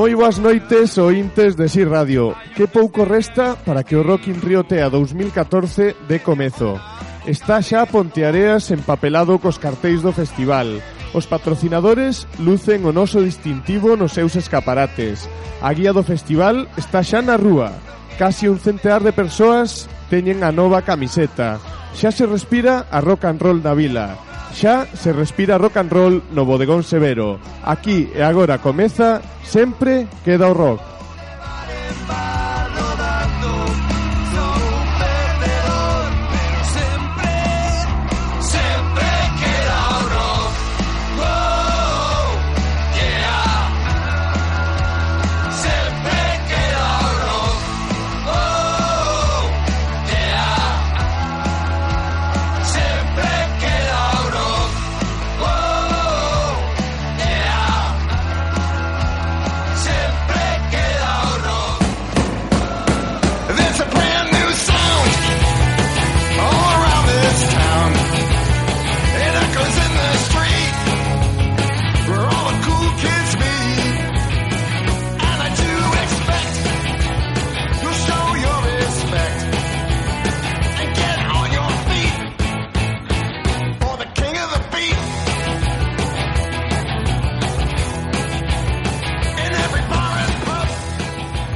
Moi boas noites ointes de Si Radio. Que pouco resta para que o Rock in Rio TEA 2014 de comezo. Está xa Ponteareas empapelado cos cartéis do festival. Os patrocinadores lucen o noso distintivo nos seus escaparates. A guía do festival está xa na rúa. Casi un centear de persoas teñen a nova camiseta. Xa se respira a rock and roll na vila. Xa se respira rock and roll no bodegón severo. Aquí e agora comeza Sempre queda o rock.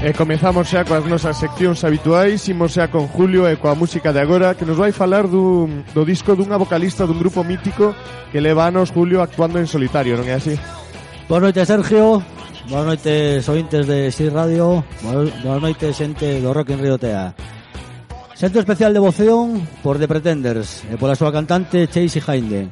E comezamos xa coas nosas seccións habituais. Imos xa con Julio e coa música de agora Que nos vai falar do, do disco dunha vocalista dun grupo mítico Que leva anos Julio actuando en solitario, non é así? Boa noite Sergio. Boa noite ointes de Si Radio. Boa noite xente do Rock en Río Tea. Xente especial de voceón por The Pretenders E pola súa cantante Chase Hinde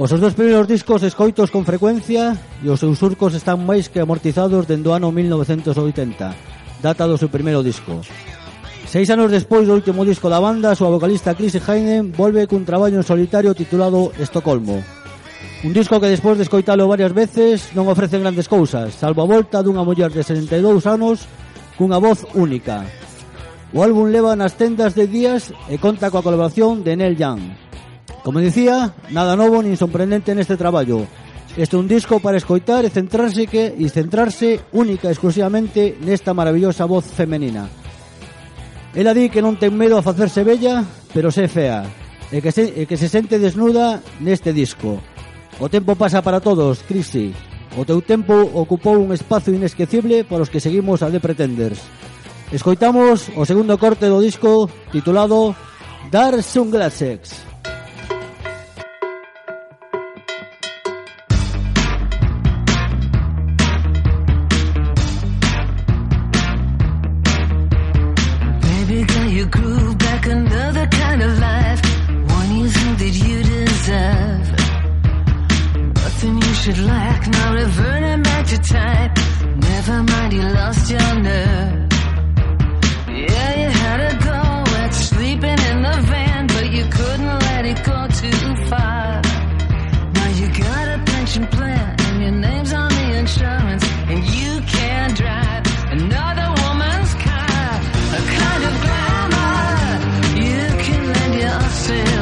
Os seus dos primeiros discos escoitos con frecuencia e os seus surcos están máis que amortizados dende o ano 1980 data do seu primeiro disco. Seis anos despois do último disco da banda, a súa vocalista Chris Heinen volve cun traballo en solitario titulado Estocolmo. Un disco que despois de escoitalo varias veces non ofrece grandes cousas, salvo a volta dunha muller de 62 anos cunha voz única. O álbum leva nas tendas de días e conta coa colaboración de Neil Young. Como dicía, nada novo nin sorprendente neste traballo, Este é un disco para escoitar e centrarse que e centrarse única e exclusivamente nesta maravillosa voz femenina. Ela di que non ten medo a facerse bella, pero se fea, e que se, e que se sente desnuda neste disco. O tempo pasa para todos, Crisi. O teu tempo ocupou un espazo inesquecible para os que seguimos a The Pretenders. Escoitamos o segundo corte do disco titulado Dar Sunglasses. dancing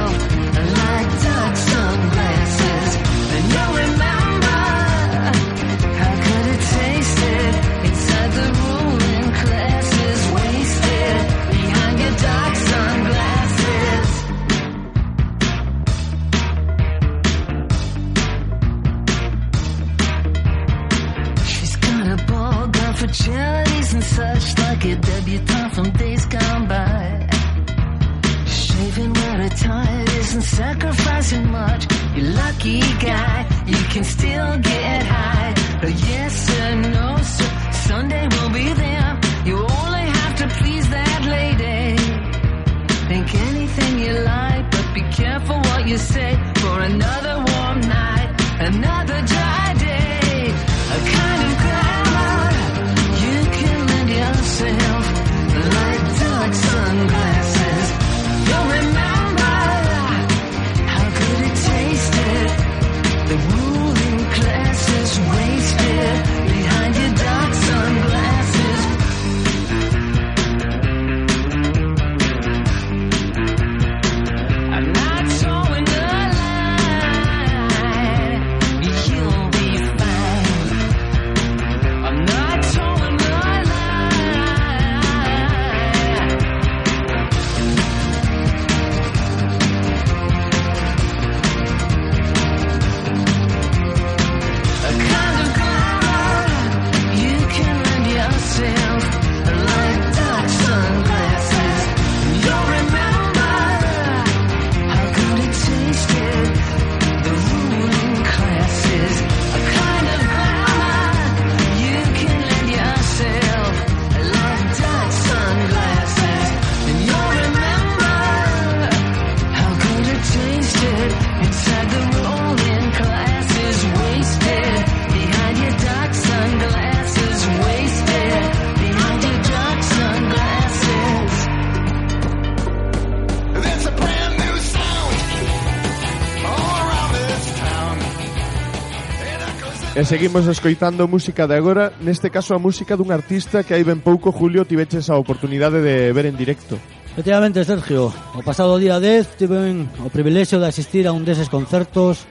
seguimos escoitando música de agora, neste caso a música dun artista que hai ben pouco, Julio, tiveches a oportunidade de ver en directo. Efectivamente, Sergio, o pasado día 10 tiven o privilexio de asistir a un deses concertos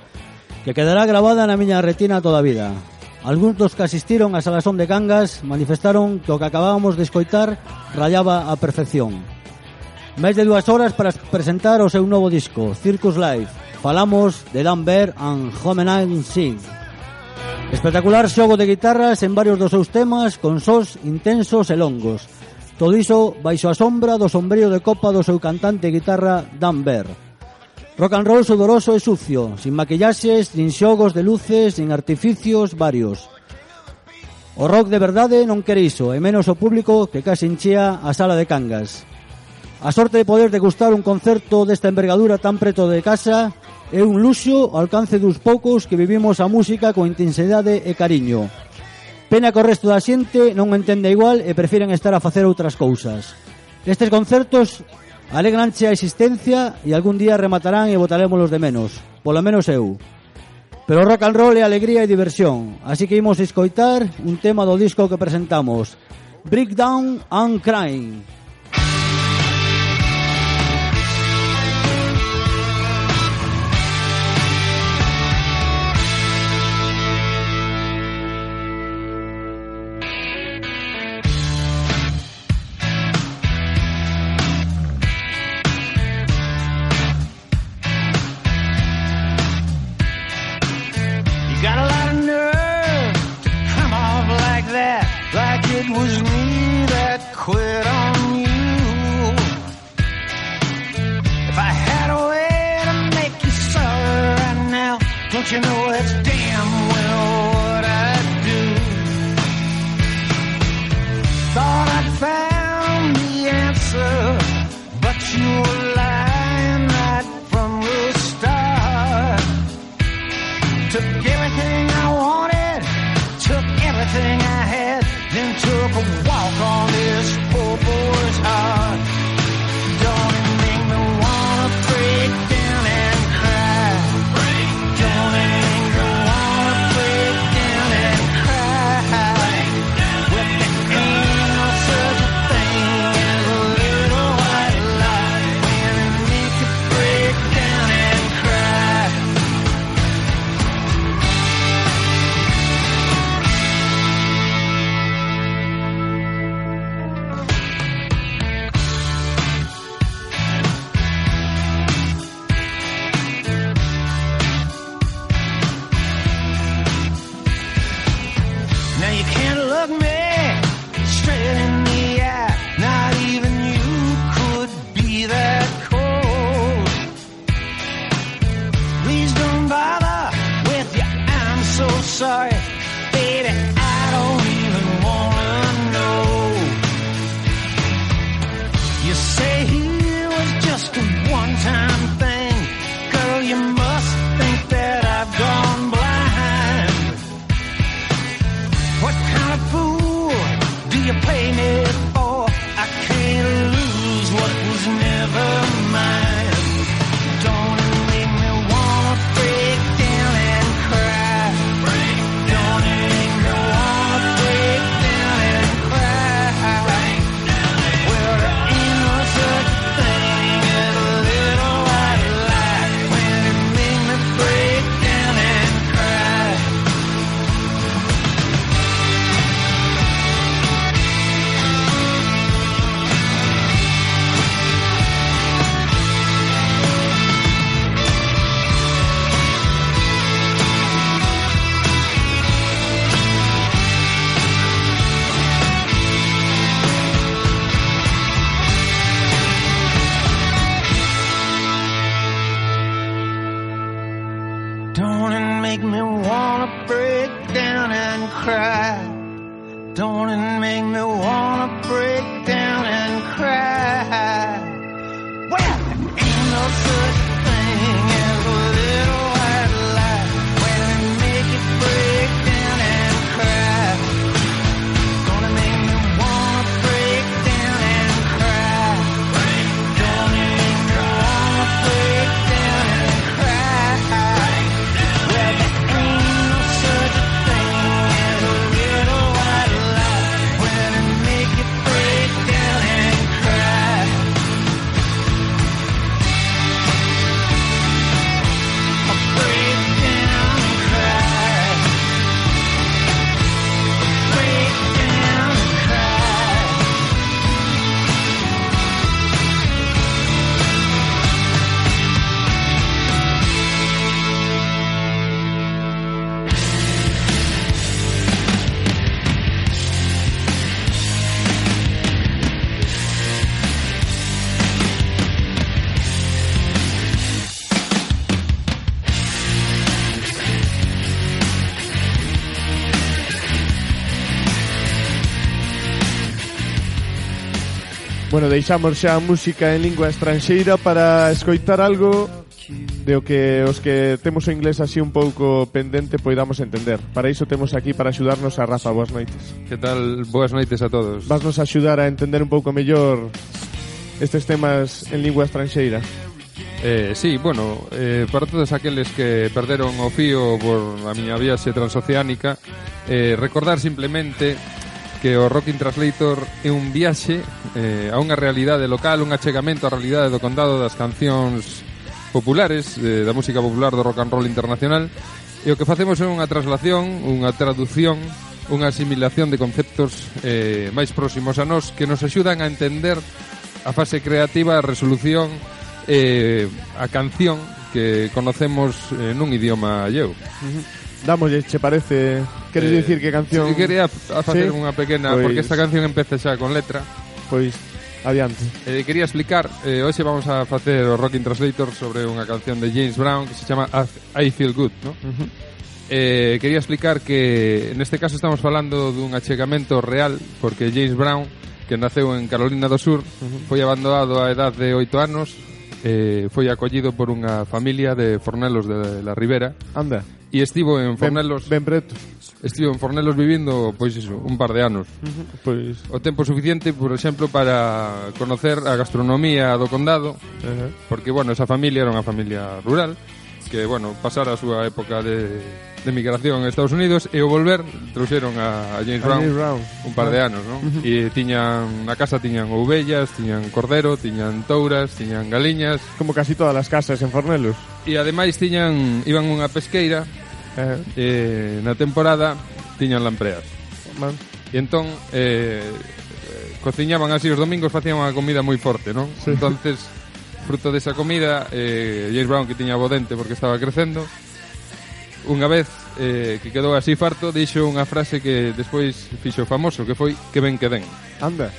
que quedará grabada na miña retina toda a vida. Algúns dos que asistiron a Salasón de Cangas manifestaron que o que acabábamos de escoitar rayaba a perfección. Máis de dúas horas para presentar o seu novo disco, Circus Live. Falamos de Dan Bear and Homenage Sing. Espectacular xogo de guitarras en varios dos seus temas con sós intensos e longos. Todo iso baixo a sombra do sombrío de copa do seu cantante e guitarra Dan Bear. Rock and roll sudoroso e sucio, sin maquillaxes, nin xogos de luces, nin artificios varios. O rock de verdade non quere iso, e menos o público que case enchía a sala de Cangas. A sorte de poder degustar un concerto desta envergadura tan preto de casa É un luxo ao alcance dos poucos que vivimos a música con intensidade e cariño. Pena que o resto da xente non entenda igual e prefiren estar a facer outras cousas. Estes concertos alegranche a existencia e algún día rematarán e botarémolos de menos, polo menos eu. Pero rock and roll é alegría e diversión, así que imos escoitar un tema do disco que presentamos, Breakdown and Crying. Bueno, deixamos xa a música en lingua estranxeira para escoitar algo de o que os que temos o inglés así un pouco pendente poidamos entender. Para iso temos aquí para axudarnos a Rafa. Boas noites. Que tal? Boas noites a todos. Vasnos axudar a entender un pouco mellor estes temas en lingua estranxeira. Eh, sí, bueno, eh, para todos aqueles que perderon o fío por a miña viaxe transoceánica, eh, recordar simplemente que o Rocking Translator é un viaxe eh, a unha realidade local, un achegamento á realidade do condado das cancións populares, eh, da música popular do rock and roll internacional, e o que facemos é unha traslación, unha traducción, unha asimilación de conceptos eh, máis próximos a nós que nos axudan a entender a fase creativa, a resolución, eh, a canción que conocemos eh, nun idioma lleu. Uh -huh. Damos, eh, che parece Queres eh, dicir que canción sí, Quería facer sí? unha pequena pois... Porque esta canción empece xa con letra Pois, adiante eh, Quería explicar eh, Hoxe vamos a facer o Rocking Translator Sobre unha canción de James Brown Que se chama I Feel Good ¿no? Uh -huh. eh, Quería explicar que Neste caso estamos falando dun achegamento real Porque James Brown Que naceu en Carolina do Sur uh -huh. Foi abandonado a edad de oito anos eh, Foi acollido por unha familia de fornelos de la Ribera Anda e estivo en Fornelos ben, ben preto. Estivo en Fornelos vivindo, pois iso, un par de anos. Uh -huh. Pois o tempo suficiente, por exemplo, para conocer a gastronomía do condado, uh -huh. porque bueno, esa familia era unha familia rural que, bueno, pasara a súa época de, de migración a Estados Unidos e o volver trouxeron a, a James, a Brown, James Brown un par de ah. anos, non? E tiñan na casa tiñan ovellas, tiñan cordero, tiñan touras, tiñan galiñas, como casi todas as casas en Fornelos. E ademais tiñan iban unha pesqueira Eh. E na temporada tiñan lampreas. Man. E entón eh, eh, cociñaban así os domingos, facían unha comida moi forte, non? Sí. Entonces, fruto desa comida, eh, James Brown que tiña bo dente porque estaba crecendo, unha vez eh, que quedou así farto, dixo unha frase que despois fixo famoso, que foi que ben que den. Anda.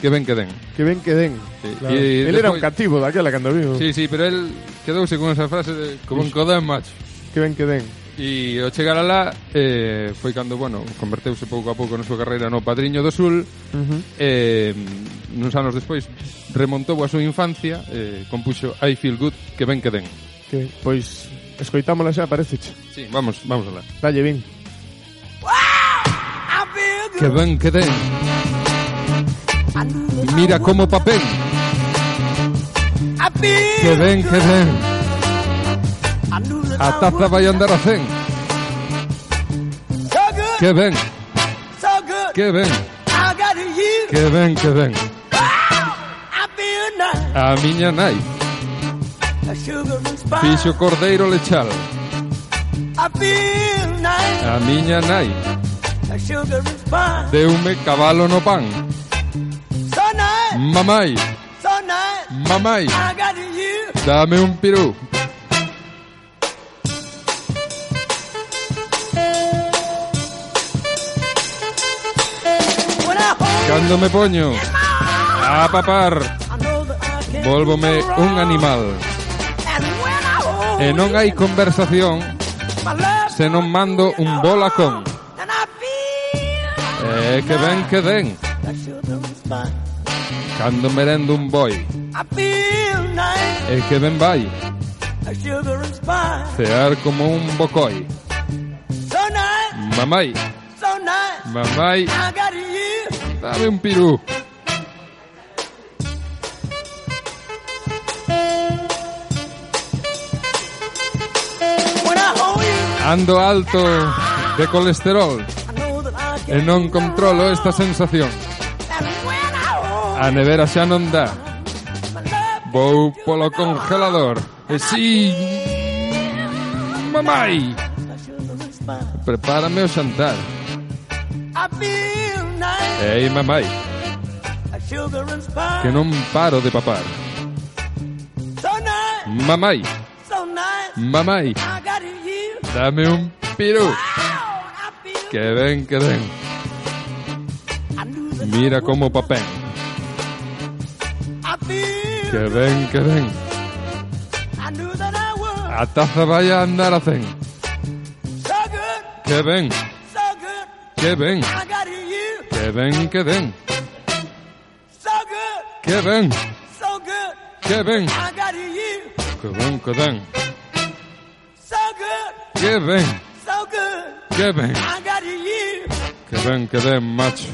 Que ben que den. Que ben que den. Sí. Claro. E, el era un cativo daquela cando vivo. Sí, sí, pero el quedouse con esa frase de como un codán macho. Que ben que den. E ao chegar alá eh, foi cando, bueno, converteuse pouco a pouco na súa carreira no Padriño do Sul. Uh -huh. eh, uns anos despois remontou a súa infancia eh, Compuxo I Feel Good, que ben que den. Que, Pois escoitámola xa, parece che. Sí, vamos, vamos alá. Dalle, vin. Que ben que den. Mira como papel. Que ben que den. Ataza Bayón de Racén. Que ven. Que ven. Que ven, que ven. A miña nai. Fixo Cordeiro Lechal. A miña nai. Deume cabalo no pan. Mamai. Mamai. Dame un pirú. Cando me poño. A papar. Volvome un animal. E non hai conversación Se non mando un bolacón. E que ben que den Cando merendo un boi. E que ben vai. Cear como un bocoi. Mamai. Mamai. Dame un pirú. Ando alto de colesterol. E non controlo esta sensación. A nevera xa non dá. Vou polo congelador. E si Mamai Prepárame o xantar Hey mamá. Que non paro de papar. Mamá. Mamá. Dame un pirú. Que ven, que ven. Mira como papel. Que ven, que ven. Ataza vaya a andar a zen. Que ven. Que ven. Que ven, que ven. So good. Que ven. So good. Que ven. I got you. Que ven, que ven. So good. Que ven. So good. Que ven. I got you. Que ven, que ven, macho.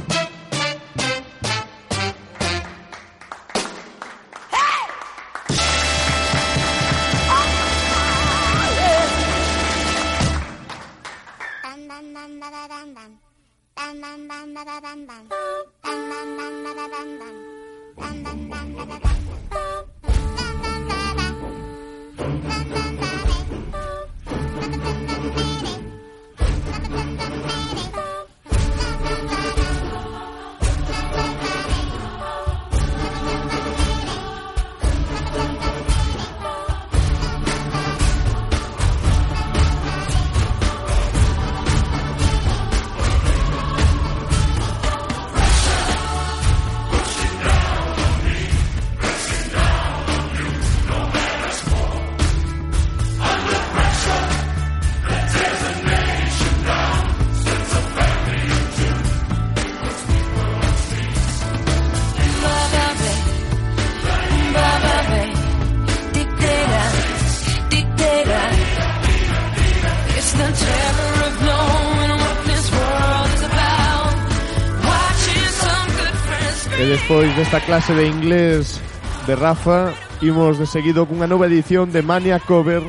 Despois desta clase de inglés de Rafa, imos de seguido cunha nova edición de Mania Cover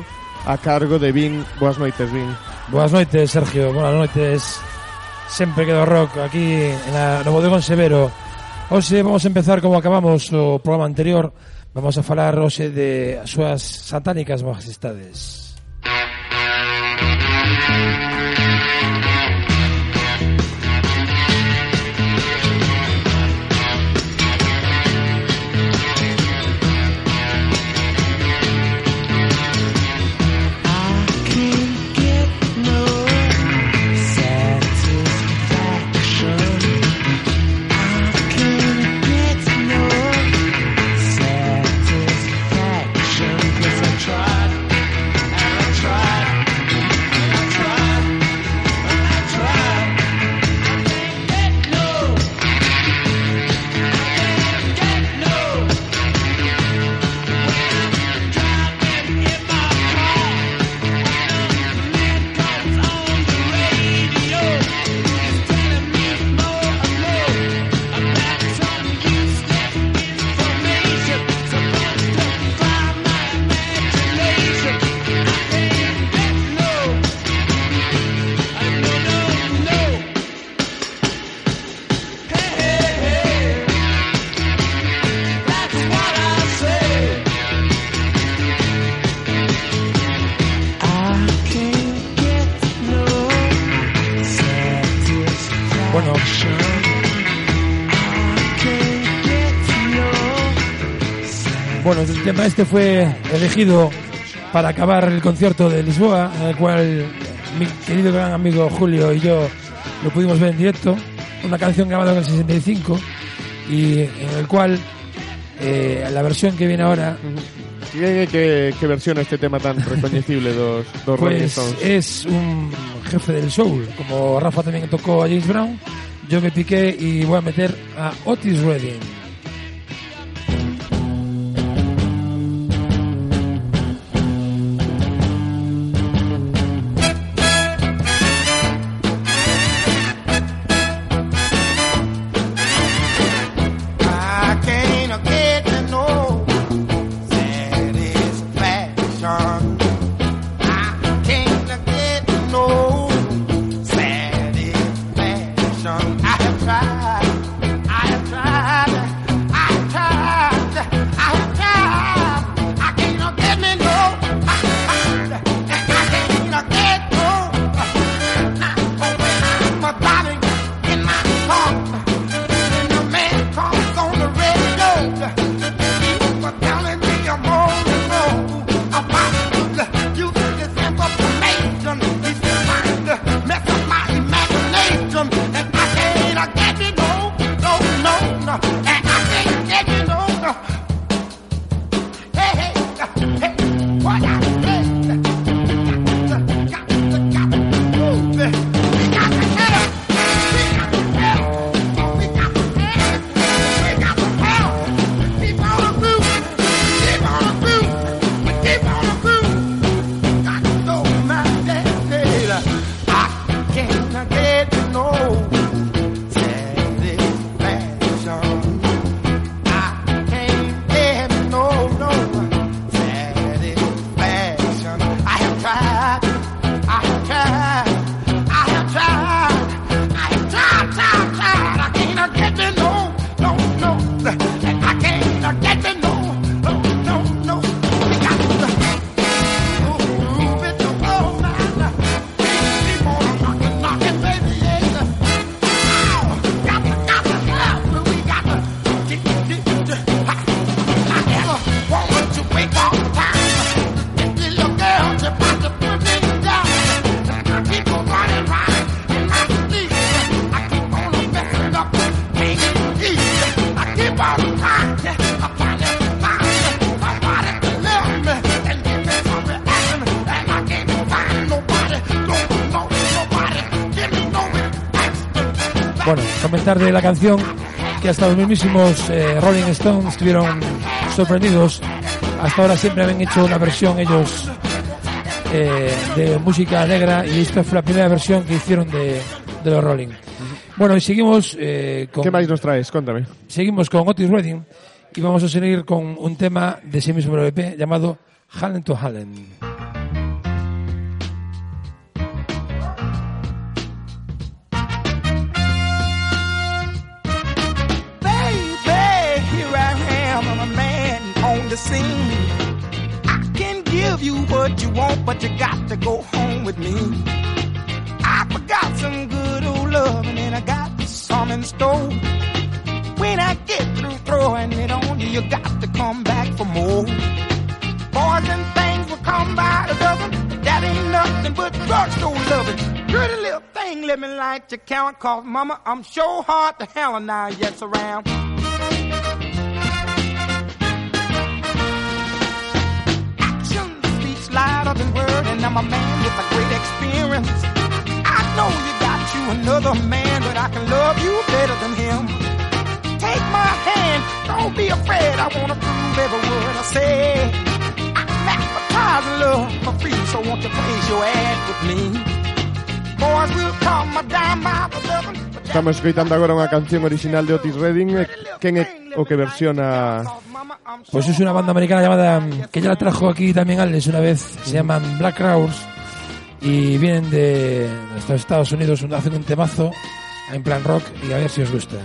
a cargo de Vin. Boas noites, Vin. Boas noites, Sergio. Boas noites. Sempre quedo rock aquí en la, no Bodegón Severo. Hoxe vamos a empezar como acabamos o programa anterior. Vamos a falar hoxe de as súas satánicas majestades. Música tema este fue elegido para acabar el concierto de Lisboa, en el cual mi querido gran amigo Julio y yo lo pudimos ver en directo. Una canción grabada en el 65 y en el cual eh, la versión que viene ahora Que, que, que versiona este tema tan recoñecible dos, dos pues es un jefe del soul. Como Rafa también tocó a James Brown, yo me piqué y voy a meter a Otis Redding. Comentar de la canción que hasta los mismísimos eh, Rolling Stones estuvieron sorprendidos. Hasta ahora siempre habían hecho una versión ellos eh, de música negra y esta fue la primera versión que hicieron de, de los Rolling. Bueno, y seguimos eh, con... ¿Qué máis nos traes? Contame. Seguimos con Otis Redding y vamos a seguir con un tema de ese mismo EP llamado Hallen to Hallen. Scene. I can give you what you want, but you got to go home with me. I forgot some good old love, and then I got some in store. When I get through throwing it on you, you got to come back for more. Boys and things will come by the dozen. That ain't nothing but drugstore loving. Pretty little thing, let me light your count, cause mama, I'm sure hard to hell now, yes, around. Louder than word, and I'm a man with a great experience. I know you got you another man, but I can love you better than him. Take my hand, don't be afraid. I wanna prove every word I say. I'm advertising love for free, so won't you place your ad with me? Boys will come a dime by the dozen. Estamos escoitando agora unha canción original de Otis Redding eh, quen é o que versiona Pois pues es una banda americana llamada mm, que ya la trajo aquí también Alex una vez, se llaman Black Crowes y vienen de Estados Unidos, hacen un temazo en plan rock y a ver si os gusta.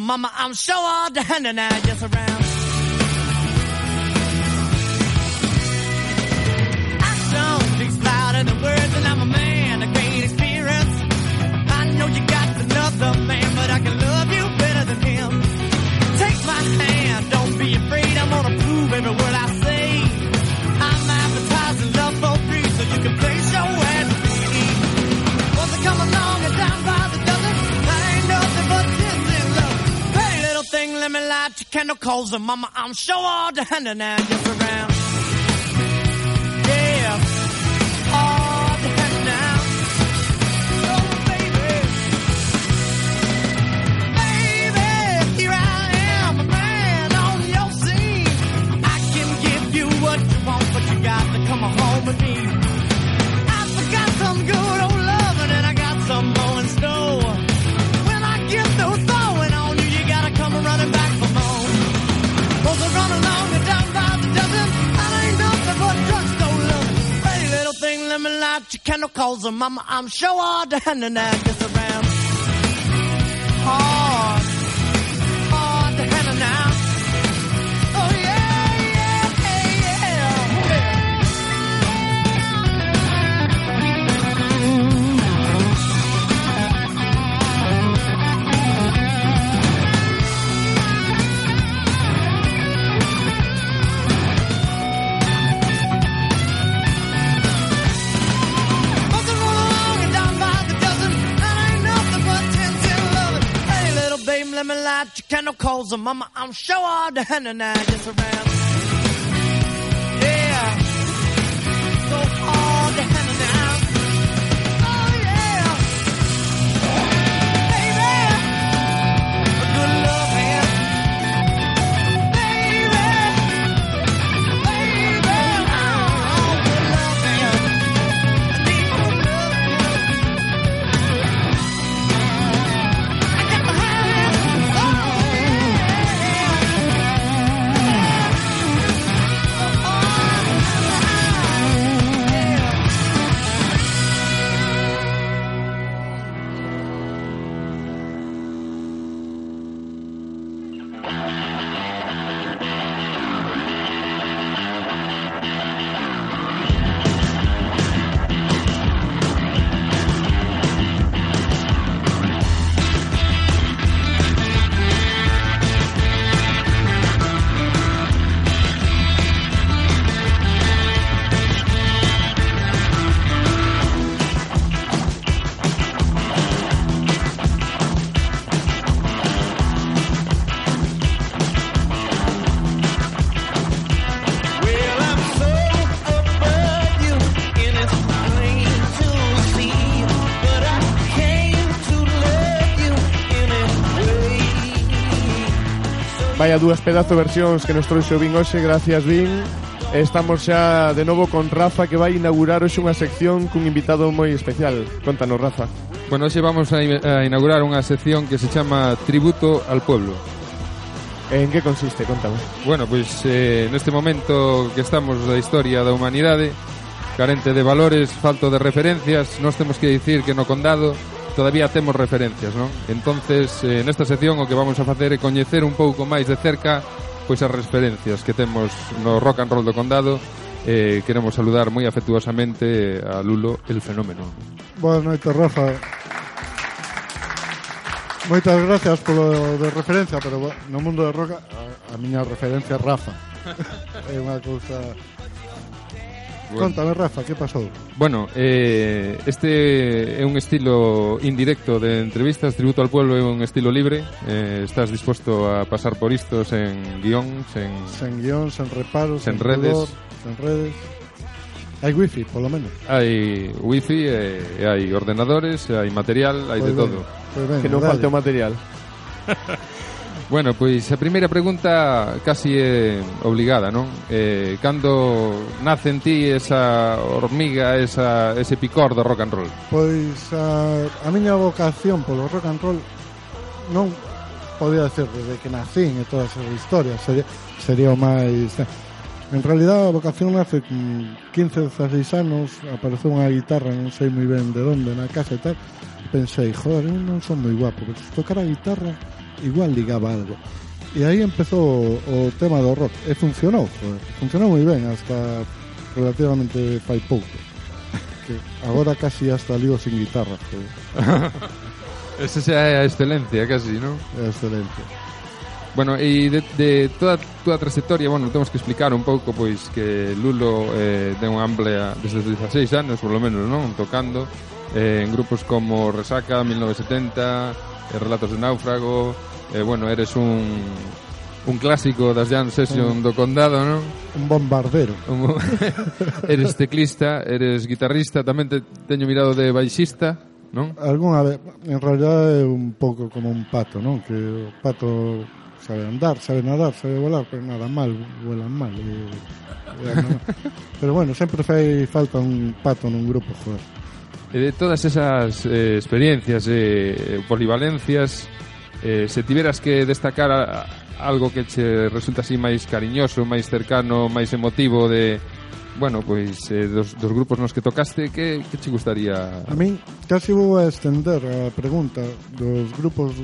Mama, I'm sure all hand and I just around. Candle, cause the mama, I'm sure all the hand and just around. Yeah. All the. Oh, baby. Baby, here I am, a man on your scene. I can give you what you want, but you got to come home with me. and I calls her mama. I'm sure all done and I around. Oh. channel calls her mama. I'm sure all the henna now just around. dúas pedazo versións que nos trouxe o Vin hoxe, gracias Vin. Estamos xa de novo con Rafa que vai inaugurar hoxe unha sección cun invitado moi especial. Contanos, Rafa. Bueno, hoxe vamos a, a inaugurar unha sección que se chama Tributo al Pueblo. En que consiste? Contame. Bueno, pois eh, neste momento que estamos da historia da humanidade, carente de valores, falto de referencias, nós temos que dicir que no condado todavía temos referencias, non? Entonces, eh, nesta sección o que vamos a facer é coñecer un pouco máis de cerca pois as referencias que temos no rock and roll do condado eh, queremos saludar moi afectuosamente a Lulo el fenómeno. Boas noites, Rafa. Moitas gracias polo de referencia, pero no mundo de roca a, a miña referencia é Rafa. é unha cousa Bueno. Rafa, ¿qué pasó? Bueno, eh, este es un estilo indirecto de entrevistas, tributo al pueblo, es un estilo libre. Eh, estás dispuesto a pasar por estos en guións, en... En guións, en reparos, en, redes. En redes. Hay wifi, por lo menos. Hay wifi, e eh, hay ordenadores, e hay material, hay de todo. Que no falte material. Bueno, pois a primeira pregunta casi é obligada, non? Eh, cando nace en ti esa hormiga, esa, ese picor do rock and roll? Pois a, a miña vocación polo rock and roll non podía ser desde que nacín e todas esas historias sería, sería o máis... En realidad a vocación nace con 15, 16 anos apareceu unha guitarra, non sei moi ben de onde, na casa e tal pensei, joder, non son moi guapo pero tocar a guitarra igual ligaba algo. E aí empezou o tema do rock eh, e funcionou, funcionou moi ben hasta relativamente fai pouco. Que agora casi hasta lío sin guitarra. Esa é a excelencia casi, non? É a excelencia. Bueno, e de, de toda a túa trayectoria, bueno, temos que explicar un pouco pois que Lulo eh, ten unha amplia desde os 16 anos, por lo menos, non? Tocando eh, en grupos como Resaca, 1970, Eh, Relatos de Náufrago, eh, bueno, eres un, un clásico das Jam Session un, do Condado, non? Un bombardero. Un, eres teclista, eres guitarrista, tamén te, teño mirado de baixista, non? Alguna vez, en realidad é un pouco como un pato, non? Que o pato sabe andar, sabe nadar, sabe volar, pero nada mal, vuelan mal. Eh, e, e, pero bueno, sempre fai falta un pato nun grupo, joder. Eh, de todas esas eh, experiencias e eh, polivalencias eh, se tiveras que destacar a, a algo que che resulta así máis cariñoso, máis cercano, máis emotivo de bueno, pois eh, dos, dos grupos nos que tocaste, que, que che gustaría? A min casi vou a estender a pregunta dos grupos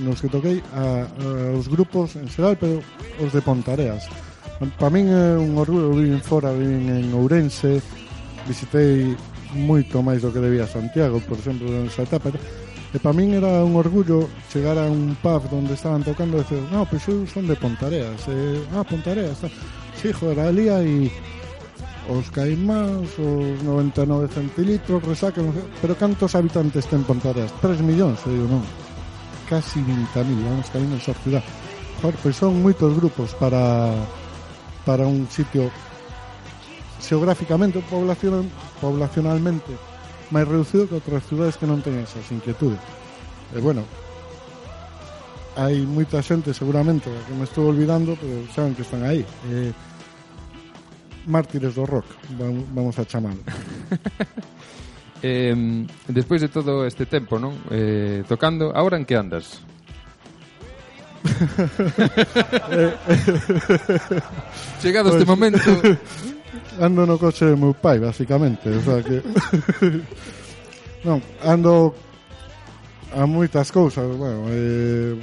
nos que toquei a, a os grupos en xeral, pero os de Pontareas. Para min é un orgullo, vivir fora, vivir en Ourense, visitei moito máis do que debía Santiago, por exemplo, nesa etapa. E para min era un orgullo chegar a un pub onde estaban tocando e decir, no, pois pues eu son de Pontareas, e, ah, Pontareas, ah, sí, joder, ali hai os caimáns, os 99 centilitros, resaca, pero cantos habitantes ten Pontareas? 3 millóns, eu digo, non, casi 20.000, vamos camino en sociedade. Joder, pois pues son moitos grupos para para un sitio xeográficamente poblacional, poblacionalmente máis reducido que outras cidades que non teñen esas inquietudes. E bueno, hai moita xente seguramente que me estou olvidando, pero saben que están aí. Eh, mártires do rock, vamos a chamalo. eh, despois de todo este tempo, non? Eh, tocando, agora en que andas? Chegado este momento ando no coche de meu pai, basicamente, o sea que Non, ando a moitas cousas, bueno, eh,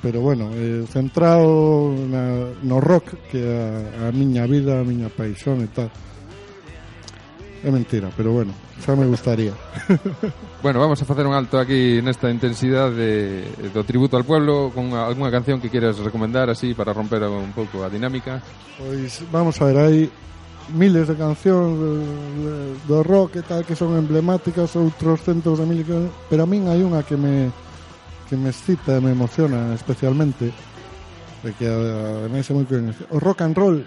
pero bueno, eh, centrado na, no rock que a, a miña vida, a miña paixón e tal. É mentira, pero bueno, xa me gustaría. bueno, vamos a facer un alto aquí nesta intensidade do tributo al pueblo con algunha canción que quieras recomendar así para romper un pouco a dinámica. Pois vamos a ver aí miles de cancións de, de, do rock e tal que son emblemáticas, outros centos de mil, pero a min hai unha que me que me excita, e me emociona especialmente, de que ademais é moi coñecida. O rock and roll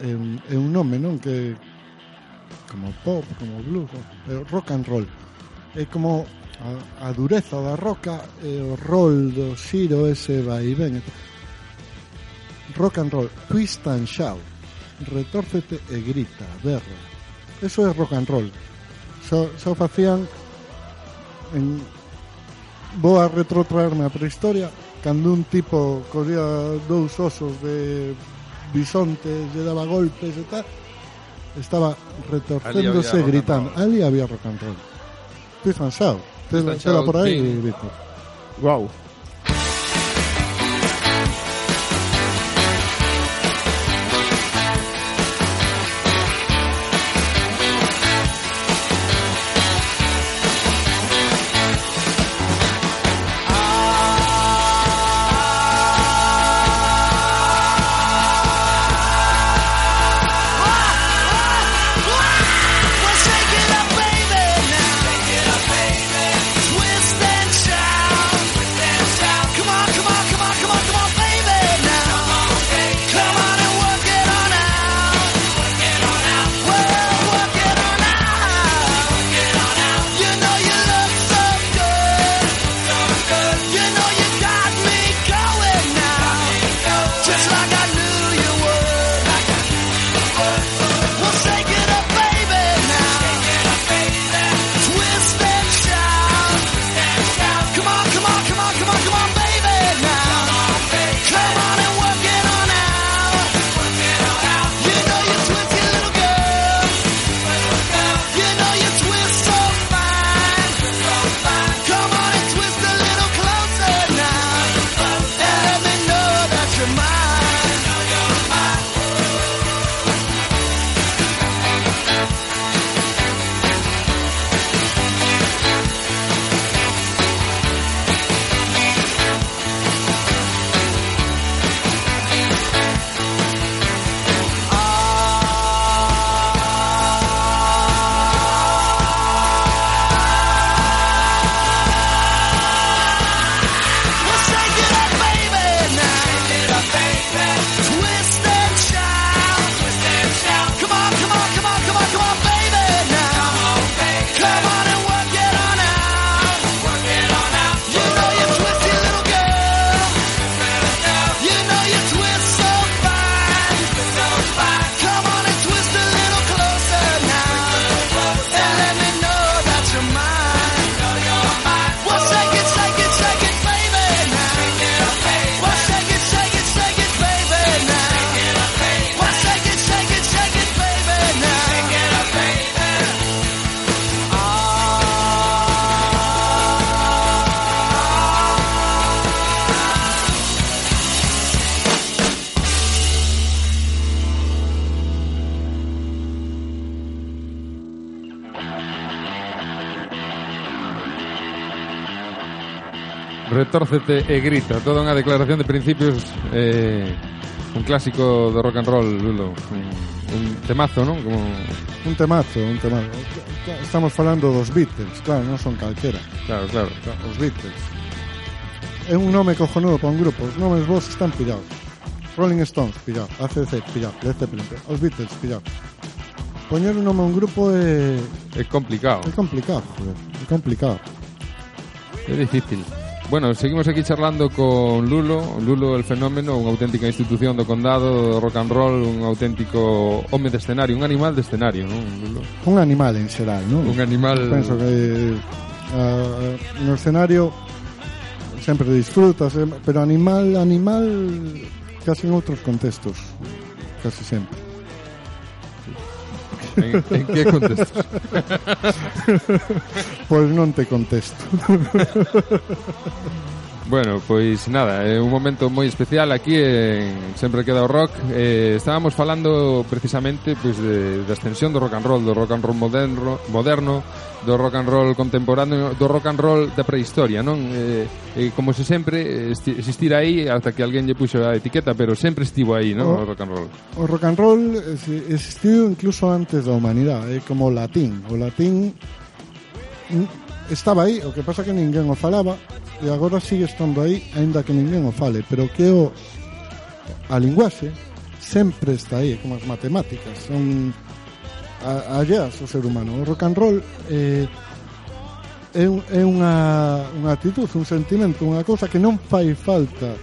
é un, é un nome, non? Que como pop, como blues, pero rock and roll. É como a, a dureza da roca e o rol do xiro ese vai e ven. Rock and roll, twist and shout retórcete e grita, berra. Eso é rock and roll. Só, só facían en vou a retrotraerme a prehistoria cando un tipo collía dous osos de bisonte lle daba golpes e tal estaba retorcéndose Ali había rock and gritando ali había rock and roll Twist and tela shout, por. Víctor Guau. retórcete e grita. Toda unha declaración de principios eh, un clásico do rock and roll, Lulo. Un, un temazo, non? Como... Un temazo, un temazo. Estamos falando dos Beatles, claro, non son calquera. Claro, claro. Os Beatles. É un nome cojonudo para un grupo. Os nomes vos están pillados. Rolling Stones, pillado. ACC, pillado. Led Zeppelin, pillado. Os Beatles, pillado. Poñer un nome a un grupo é... É complicado. É complicado, joder. É complicado. É difícil. Bueno, seguimos aquí charlando con Lulo, Lulo el fenómeno, unha auténtica institución do condado, do rock and roll, un auténtico home de escenario, un animal de escenario, non, Lulo? un animal en xeral non? Un animal... penso que ah, no escenario sempre disfrutas eh, pero animal, animal casi en outros contextos casi sempre En, en que contexto? pois non te contesto Bueno, pois nada, é un momento moi especial aquí en Sempre Queda o Rock eh, Estábamos falando precisamente pois, de, da extensión do rock and roll Do rock and roll moderno, moderno do rock and roll contemporáneo Do rock and roll da prehistoria, non? Eh, eh, como se sempre existira aí ata que alguén lle puxo a etiqueta Pero sempre estivo aí, non? O, o rock and roll O rock and roll existiu incluso antes da humanidade eh, Como o latín O latín mm, estaba aí O que pasa que ninguén o falaba e agora sigue estando aí aínda que ninguén o fale pero que o a linguaxe sempre está aí como as matemáticas son allás o ser humano. O rock and roll eh, é, é unha, unha actitud, un sentimento, unha cousa que non fai falta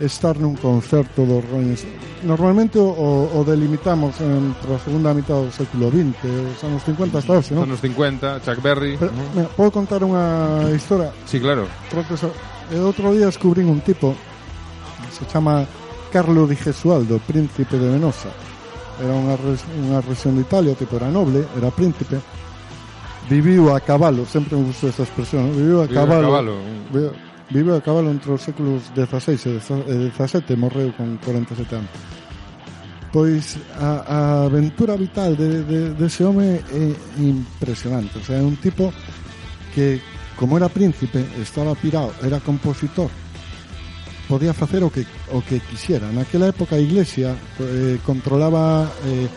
estar nun concerto dos Rolling Stones. Normalmente o, o delimitamos entre a segunda mitad do século XX, os anos 50 hasta hoxe, non? Os anos 50, Chuck Berry... Pero, uh -huh. mira, podo contar unha historia? Sí, claro. Creo que so, e outro día descubrín un tipo se chama Carlo di Gesualdo, príncipe de Venosa. Era unha, res, unha región de Italia, o tipo era noble, era príncipe, viviu a cabalo, sempre me gustou esa expresión, viviu a viviu cabalo. A cabalo. Viviu, viveu a cabalo entre os séculos XVI e XVII e morreu con 47 anos. Pois a, a aventura vital de, de, de ese home é impresionante. O sea, é un tipo que, como era príncipe, estaba pirado, era compositor, podía facer o que, o que quixera. Naquela época a Iglesia eh, controlaba eh,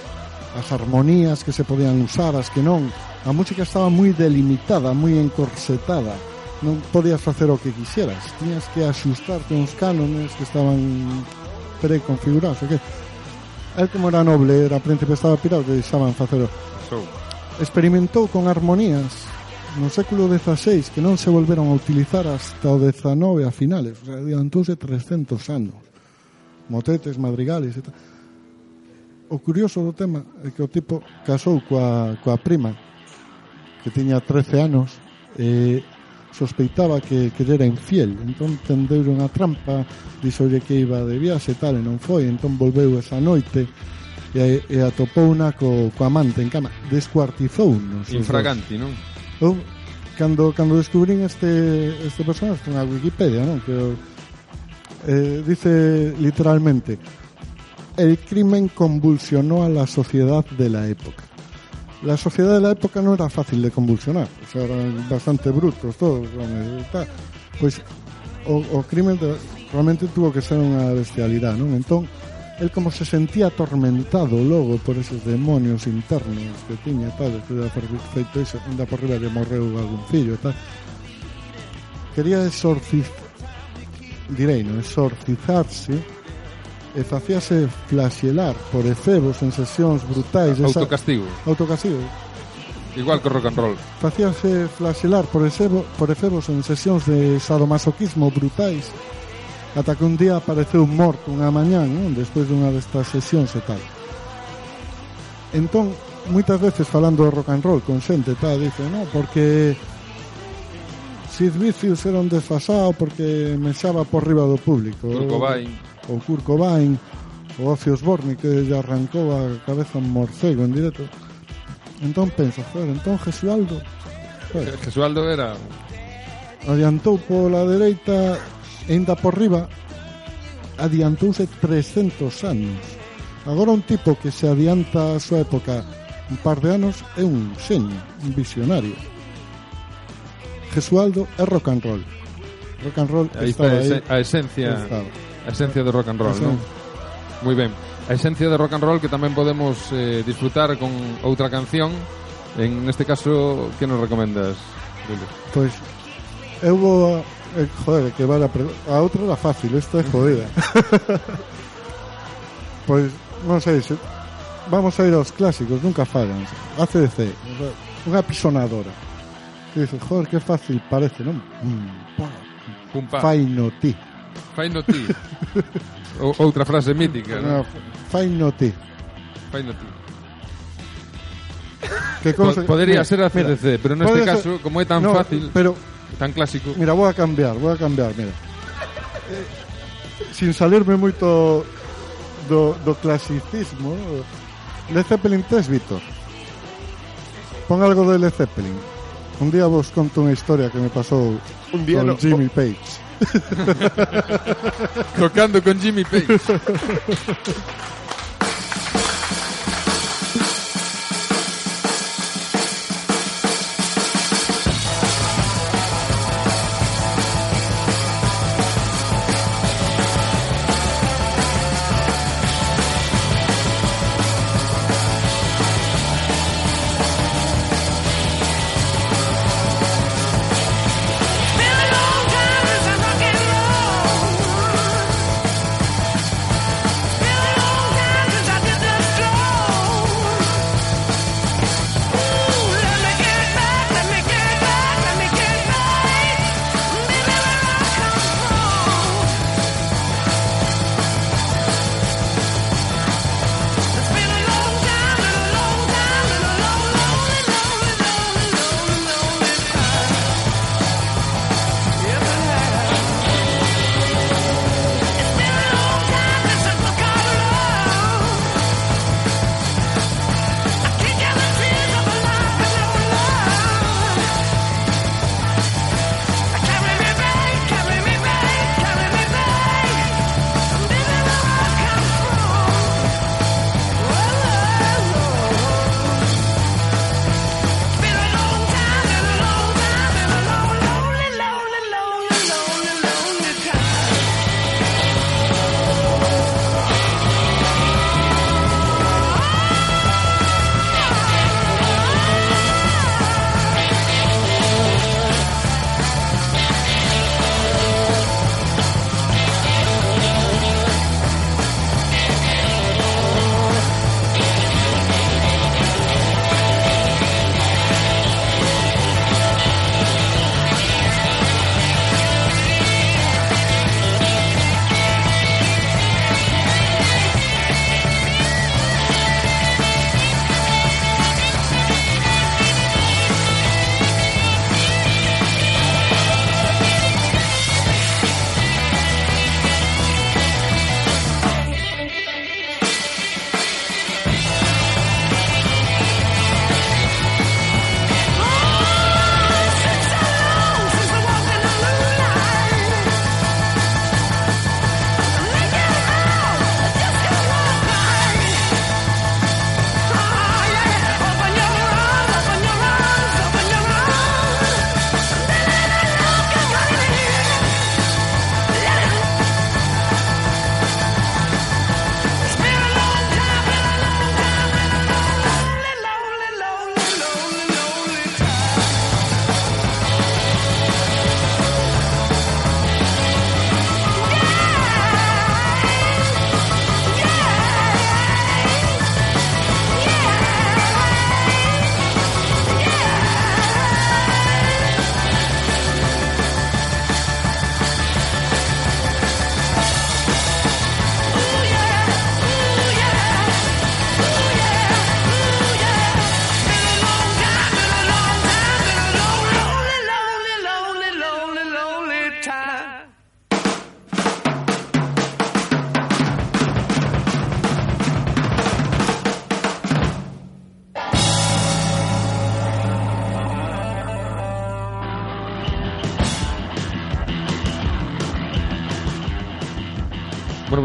as armonías que se podían usar, as que non. A música estaba moi delimitada, moi encorsetada non podías facer o que quixeras tiñas que axustarte uns cánones que estaban preconfigurados o que el como era noble era príncipe estaba pirado que deixaban facer so. experimentou con armonías no século XVI que non se volveron a utilizar hasta o XIX a finales. O sea, adiantouse 300 anos. Motetes, madrigales e tal. O curioso do tema é que o tipo casou coa, coa prima que tiña 13 anos e sospeitaba que, que era infiel. Entón tendeu unha trampa dixolle que iba de viaxe tal e non foi. Entón volveu esa noite e, e atopouna co, co amante en cama. Descuartizou nos infraganti, non? Eu, cando, cando descubrín este, este personaje na Wikipedia non? que eh, dice literalmente el crimen convulsionó a la sociedad de la época la sociedad de la época no era fácil de convulsionar, o sea, eran bastante brutos todos. Pues o, o crimen de, realmente tuvo que ser unha bestialidade, non? Entón, el como se sentía atormentado logo por esos demonios internos que tiña e tal, que da por feito iso, anda por riba que morreu algún fillo e tal, quería exorcizar, direi, non? Exorcizarse e facíase flaxelar por efebos en sesións brutais de autocastigo. Autocastigo. Igual que rock and roll. Facíase flaxelar por, efebo, por efebos en sesións de sadomasoquismo brutais ata que un día apareceu morto unha mañán, non? despois dunha destas sesións e tal. Entón, moitas veces falando de rock and roll con xente, tal, dice, non, porque Sid Vicious era un desfasado porque mexaba por riba do público. Kurt Cobain. O Kurt Cobain, o Ozzy Osbourne que lle arrancou a cabeza un morcego en directo. Entón pensa, joder, entón Jesualdo... Joder. Jesualdo era... Adiantou pola dereita, ainda por riba, adiantouse 300 anos. Agora un tipo que se adianta a súa época un par de anos é un xeño, un visionario. Gesualdo é rock and roll. Rock and roll aí está ahí, a esencia estaba. a esencia do rock and roll, non? Moi ben. A esencia do rock and roll que tamén podemos eh, disfrutar con outra canción. En neste caso, que nos recomendas, Pois pues, eu vou eh, joder, que vale a, a outra era fácil, esta é jodida. pois pues, non sei se vamos a ir aos clásicos, nunca fallan. ACDC, unha pisonadora. Dice, joder, que fácil parece, non? Mm, Pum, pa. fai no ti. Fai no ti. O, outra frase mítica, No, ¿no? fai no ti. Fai no ti. Que Po- cosa- Podría mira, ser a mira, pero neste podría caso, como é tan No, fácil, Pero tan clásico, Mira, voy a cambiar, voy a cambiar, mira. Eh, sin salirme moito do, do clasicismo, ¿no? Led Zeppelin 3, Víctor. Pon algo de Led Zeppelin. Un día vos conto unha historia que me pasou Un día con no- Jimmy Page. tocando con Jimmy Page.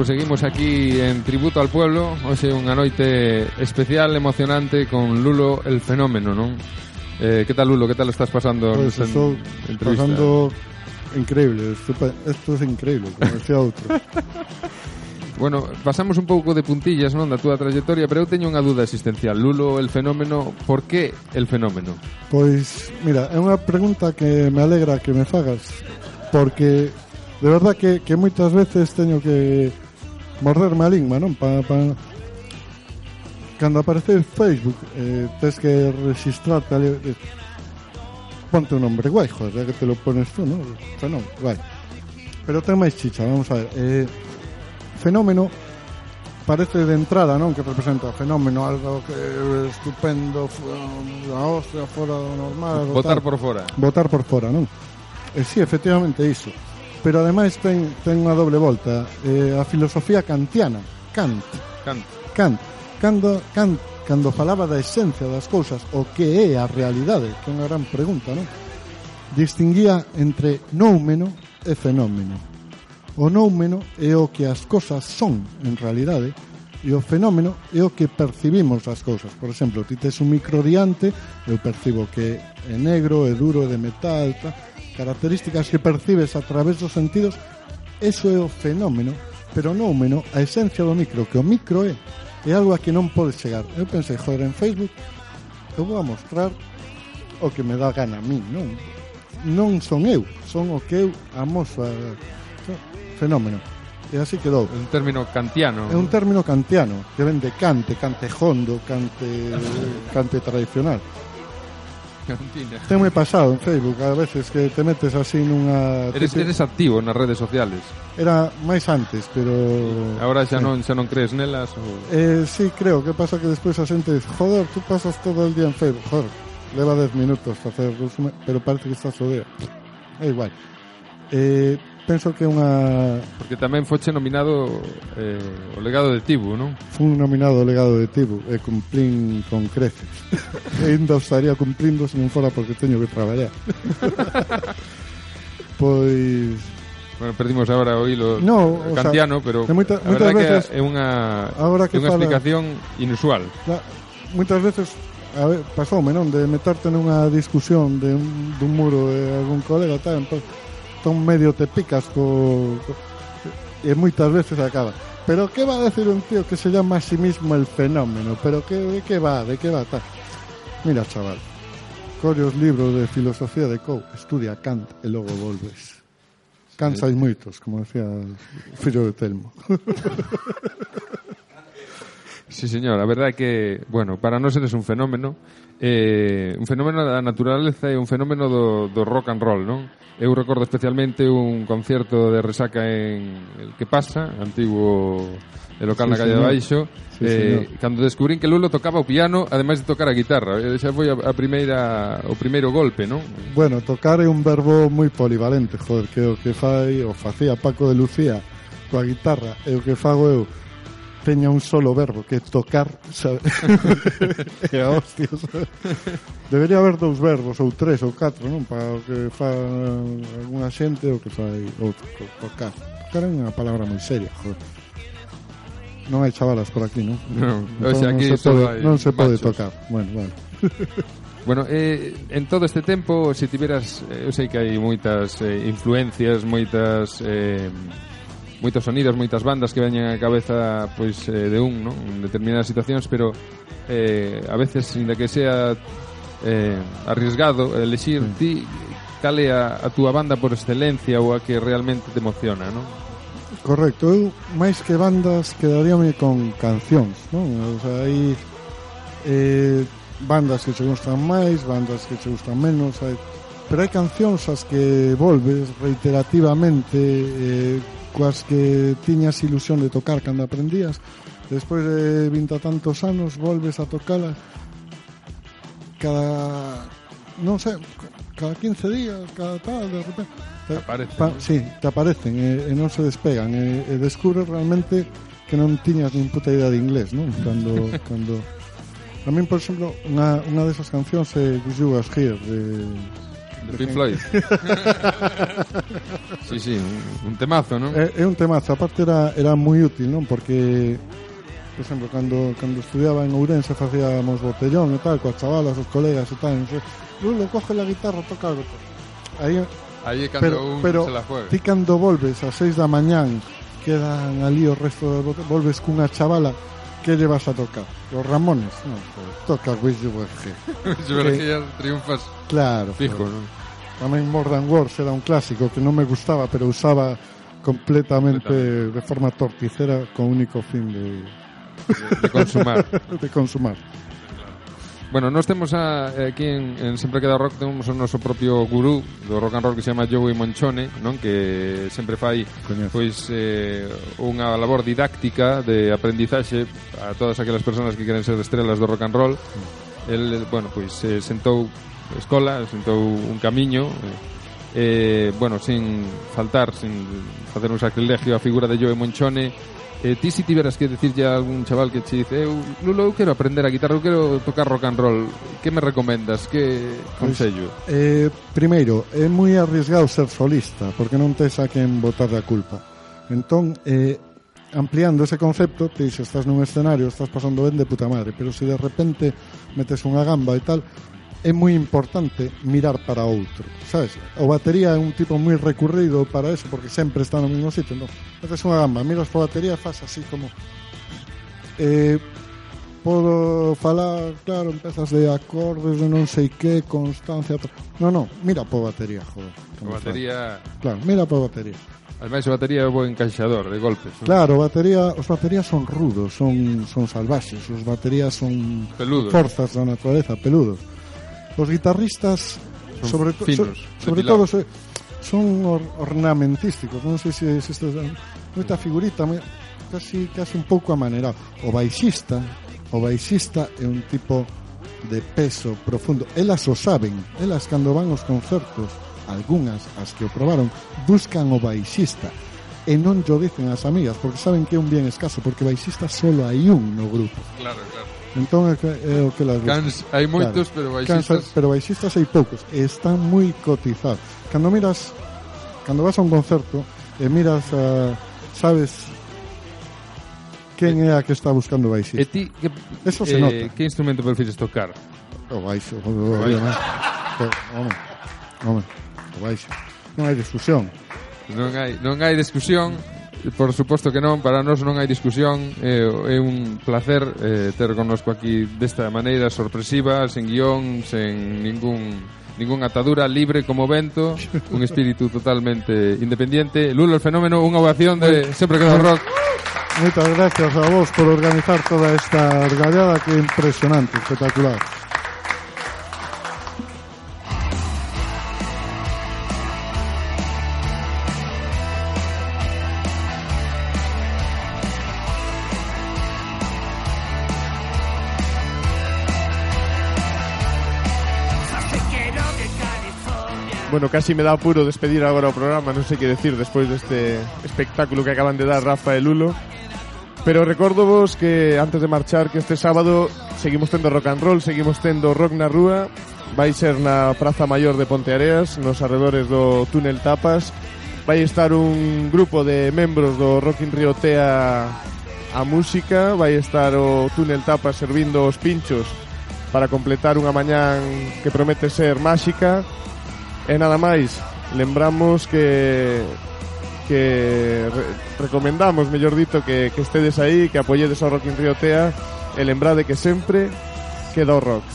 seguimos aquí en Tributo al Pueblo Hoxe unha noite especial, emocionante Con Lulo el Fenómeno, non? Eh, que tal Lulo, que tal estás pasando Pues estou pasando increíble. Esto, esto es increíble, como decía outro. Bueno, pasamos un pouco de puntillas non da túa trayectoria Pero eu teño unha duda existencial Lulo el Fenómeno, por que el Fenómeno? Pois, mira, é unha pregunta que me alegra que me fagas porque de verdad que, que moitas veces teño que morrer maligna, non? Pa, pa... Cando aparece Facebook, eh, tens que registrarte ali, eh, ponte un nombre guai, joder, ya que te lo pones tú, non? Fenómeno, guai. Pero ten máis chicha, vamos a ver. Eh, fenómeno parece de entrada, non? Que representa fenómeno, algo que estupendo, a hostia, fora do normal. Votar por fora. Votar por fora, non? E eh, sí, efectivamente iso pero ademais ten, ten unha doble volta eh, a filosofía kantiana Kant Kant Kant cando, Kant cando falaba da esencia das cousas o que é a realidade que é unha gran pregunta non? distinguía entre noumeno e fenómeno o noumeno é o que as cousas son en realidade e o fenómeno é o que percibimos as cousas. Por exemplo, ti tes un micro diante, eu percibo que é negro, é duro, é de metal, tal, características que percibes a través dos sentidos, eso é o fenómeno, pero non o meno, a esencia do micro, que o micro é, é algo a que non podes chegar. Eu pensei, joder, en Facebook eu vou a mostrar o que me dá gana a mí, non? Non son eu, son o que eu amoso a... fenómeno. E así quedou. É un término kantiano. É un término kantiano, que vende cante, cante jondo, cante, cante tradicional. Teme pasado en Facebook, a veces que te metes así nunha... Eres, tipi... eres activo nas redes sociales. Era máis antes, pero... Sí. Ahora xa sí. non xa non crees nelas? Ou... Eh, sí, creo. Que pasa que despois a xente dice, joder, tú pasas todo el día en Facebook. Joder, leva 10 minutos facer resumen, pero parece que estás o día. É igual. Eh, penso que é unha... Porque tamén foche nominado eh, o legado de Tibu, non? Fun nominado o legado de Tibu e cumplín con creces. e ainda estaría cumplindo se non fora porque teño que traballar. pois... Bueno, perdimos agora o hilo no, o kantiano, sea, pero moita, a verdade veces, que é unha, agora que é unha fala, explicación inusual. La, moitas veces a ver, pasoume, non? De meterte nunha discusión de un, dun muro de algún colega, tal, entón, Entón medio te picas co, co e moitas veces acaba. Pero que va a decir un tío que se llama a sí mismo el fenómeno? Pero que, de que va, de que va tal? Mira, chaval, colle os libros de filosofía de Cou, estudia Kant e logo volves. Kant hai moitos, como decía o fillo de Telmo. Sí, señor, a verdade é que, bueno, para nós eres un fenómeno, eh, un fenómeno da naturaleza e un fenómeno do, do rock and roll, non? Eu recordo especialmente un concierto de resaca en El que pasa, antigo el local sí, na calle señor. de Baixo, sí, eh, señor. cando descubrín que Lulo tocaba o piano, ademais de tocar a guitarra. E xa foi a, a primeira o primeiro golpe, non? Bueno, tocar é un verbo moi polivalente, joder, que o que fai o facía Paco de Lucía coa guitarra e o que fago eu teña un solo verbo que tocar, sabe? e a hostias. Debería haber dous verbos ou tres ou catro, non, para o que fa algunha xente ou que fai outro, tocar. Tocar é unha palabra moi seria, joder. Non hai chavalas por aquí, non? Non, entón, o sea, aquí non se pode, non se pode machos. tocar. Bueno, bueno. Bueno, eh, en todo este tempo, se tiveras, eh, eu sei que hai moitas eh, influencias, moitas eh, moitos sonidos, moitas bandas que veñen á cabeza pois eh, de un, non? En determinadas situacións, pero eh, a veces, inda que sea eh, arriesgado elexir mm. ti cal é a, a túa banda por excelencia ou a que realmente te emociona, non? Correcto, eu máis que bandas quedaríame con cancións, non? O sea, hai eh, bandas que che gustan máis, bandas que che gustan menos, hai, pero hai cancións as que volves reiterativamente eh, coas que tiñas ilusión de tocar cando aprendías despois de vinta tantos anos volves a tocala cada non sei cada 15 días cada tal de repente te aparecen, pa, ¿no? sí, te aparecen e, e non se despegan e, e descubres realmente que non tiñas nin puta idea de inglés non cando cando A min, por exemplo, unha, unha desas cancións é Wish You Was Here de De Pink Floyd. sí, sí, un, un temazo, non? É, é un temazo, aparte era, era moi útil, non? Porque, por exemplo, cando, cando estudiaba en Ourense facíamos botellón e tal, coas chavalas, os colegas e tal, e non sei, Lulo, coge la guitarra, toca algo. Aí é cando pero, un pero se la juega. ti cando volves a 6 da mañán, quedan ali o resto de bote- volves cunha chavala, que lle vas a tocar? Los Ramones? Non, joder, toca Wish You Were Here. Georgia triunfas Claro, fijo, joder. Tamén Modern Wars era un clásico que non me gustaba, pero usaba completamente de forma torticera con único fin de, de, de consumar. de consumar. Bueno, nós temos a, eh, aquí en, en Sempre Queda Rock temos o noso propio gurú do rock and roll que se chama Joey Monchone non que sempre fai Coñece. pois eh, unha labor didáctica de aprendizaxe a todas aquelas persoas que queren ser estrelas do rock and roll mm. el, bueno, pois eh, sentou escola, sentou un camiño, eh, eh, bueno, sin faltar, sin facer un sacrilegio a figura de Joe Monchone, eh, ti si tiveras que dicirlle a algún chaval que che dice, eu, Lulo, eu quero aprender a guitarra, eu quero tocar rock and roll, que me recomendas, que consello? Eh, primeiro, é moi arriesgado ser solista, porque non tes a quen botar a culpa. Entón, eh, ampliando ese concepto, te dices, estás nun escenario, estás pasando ben de puta madre, pero se si de repente metes unha gamba e tal, é moi importante mirar para outro, sabes? O batería é un tipo moi recurrido para eso porque sempre está no mesmo sitio, entón, non? Haces unha gamba, miras para a batería, faz así como eh, podo falar, claro, empezas de acordes de non sei que, constancia... Non, non, mira po batería, joder. a batería... Faz. Claro, mira po batería. Ademais, o batería é bo encaixador de golpes. ¿no? Claro, batería, os baterías son rudos, son, son salvaxes, os baterías son... Peludos. Forzas da naturaleza, peludos. Os guitarristas son sobre, to, finos, so, sobre todo so, son or, ornamentísticos, non sei se, se está, moita figurita, moi, casi casi un pouco amanerado. O baixista, o baixista é un tipo de peso profundo. Elas o saben, elas cando van aos concertos, algunhas as que o probaron, buscan o baixista e non yo dicen as amigas porque saben que é un bien escaso porque baixista solo hai un no grupo. Claro, claro. Entón é, é o que las Cans, hai moitos, claro. pero baixistas... Cans, pero baixistas hai poucos, e están moi cotizados. Cando miras, cando vas a un concerto, e miras, a, sabes quen é a que está buscando baixista. E ti, que, Eso se eh, nota. Que instrumento prefires tocar? O baixo, o, o, o, home, home, o baixo. Non hai discusión. Non hai, non hai discusión. Por suposto que non, para nós non hai discusión É, é un placer eh, ter connosco aquí desta maneira sorpresiva Sen guión, sen ningún ningún atadura, libre como vento, un espírito totalmente independiente. Lulo, el fenómeno, unha ovación de sempre que nos rock. Moitas gracias a vos por organizar toda esta argallada que é impresionante, espectacular. Bueno, casi me da apuro despedir agora o programa, non sei que decir despois deste espectáculo que acaban de dar Rafa e Lulo. Pero recordo vos que antes de marchar que este sábado seguimos tendo rock and roll, seguimos tendo rock na rúa, vai ser na Praza Maior de Ponteareas, nos arredores do túnel Tapas. Vai estar un grupo de membros do Rock in Rio Tea a música, vai estar o túnel Tapas servindo os pinchos para completar unha mañán que promete ser máxica E nada máis, lembramos que que re recomendamos, mellor dito, que, que estedes aí, que apoyedes ao Rock in Río Tea e lembrade que sempre queda o rock.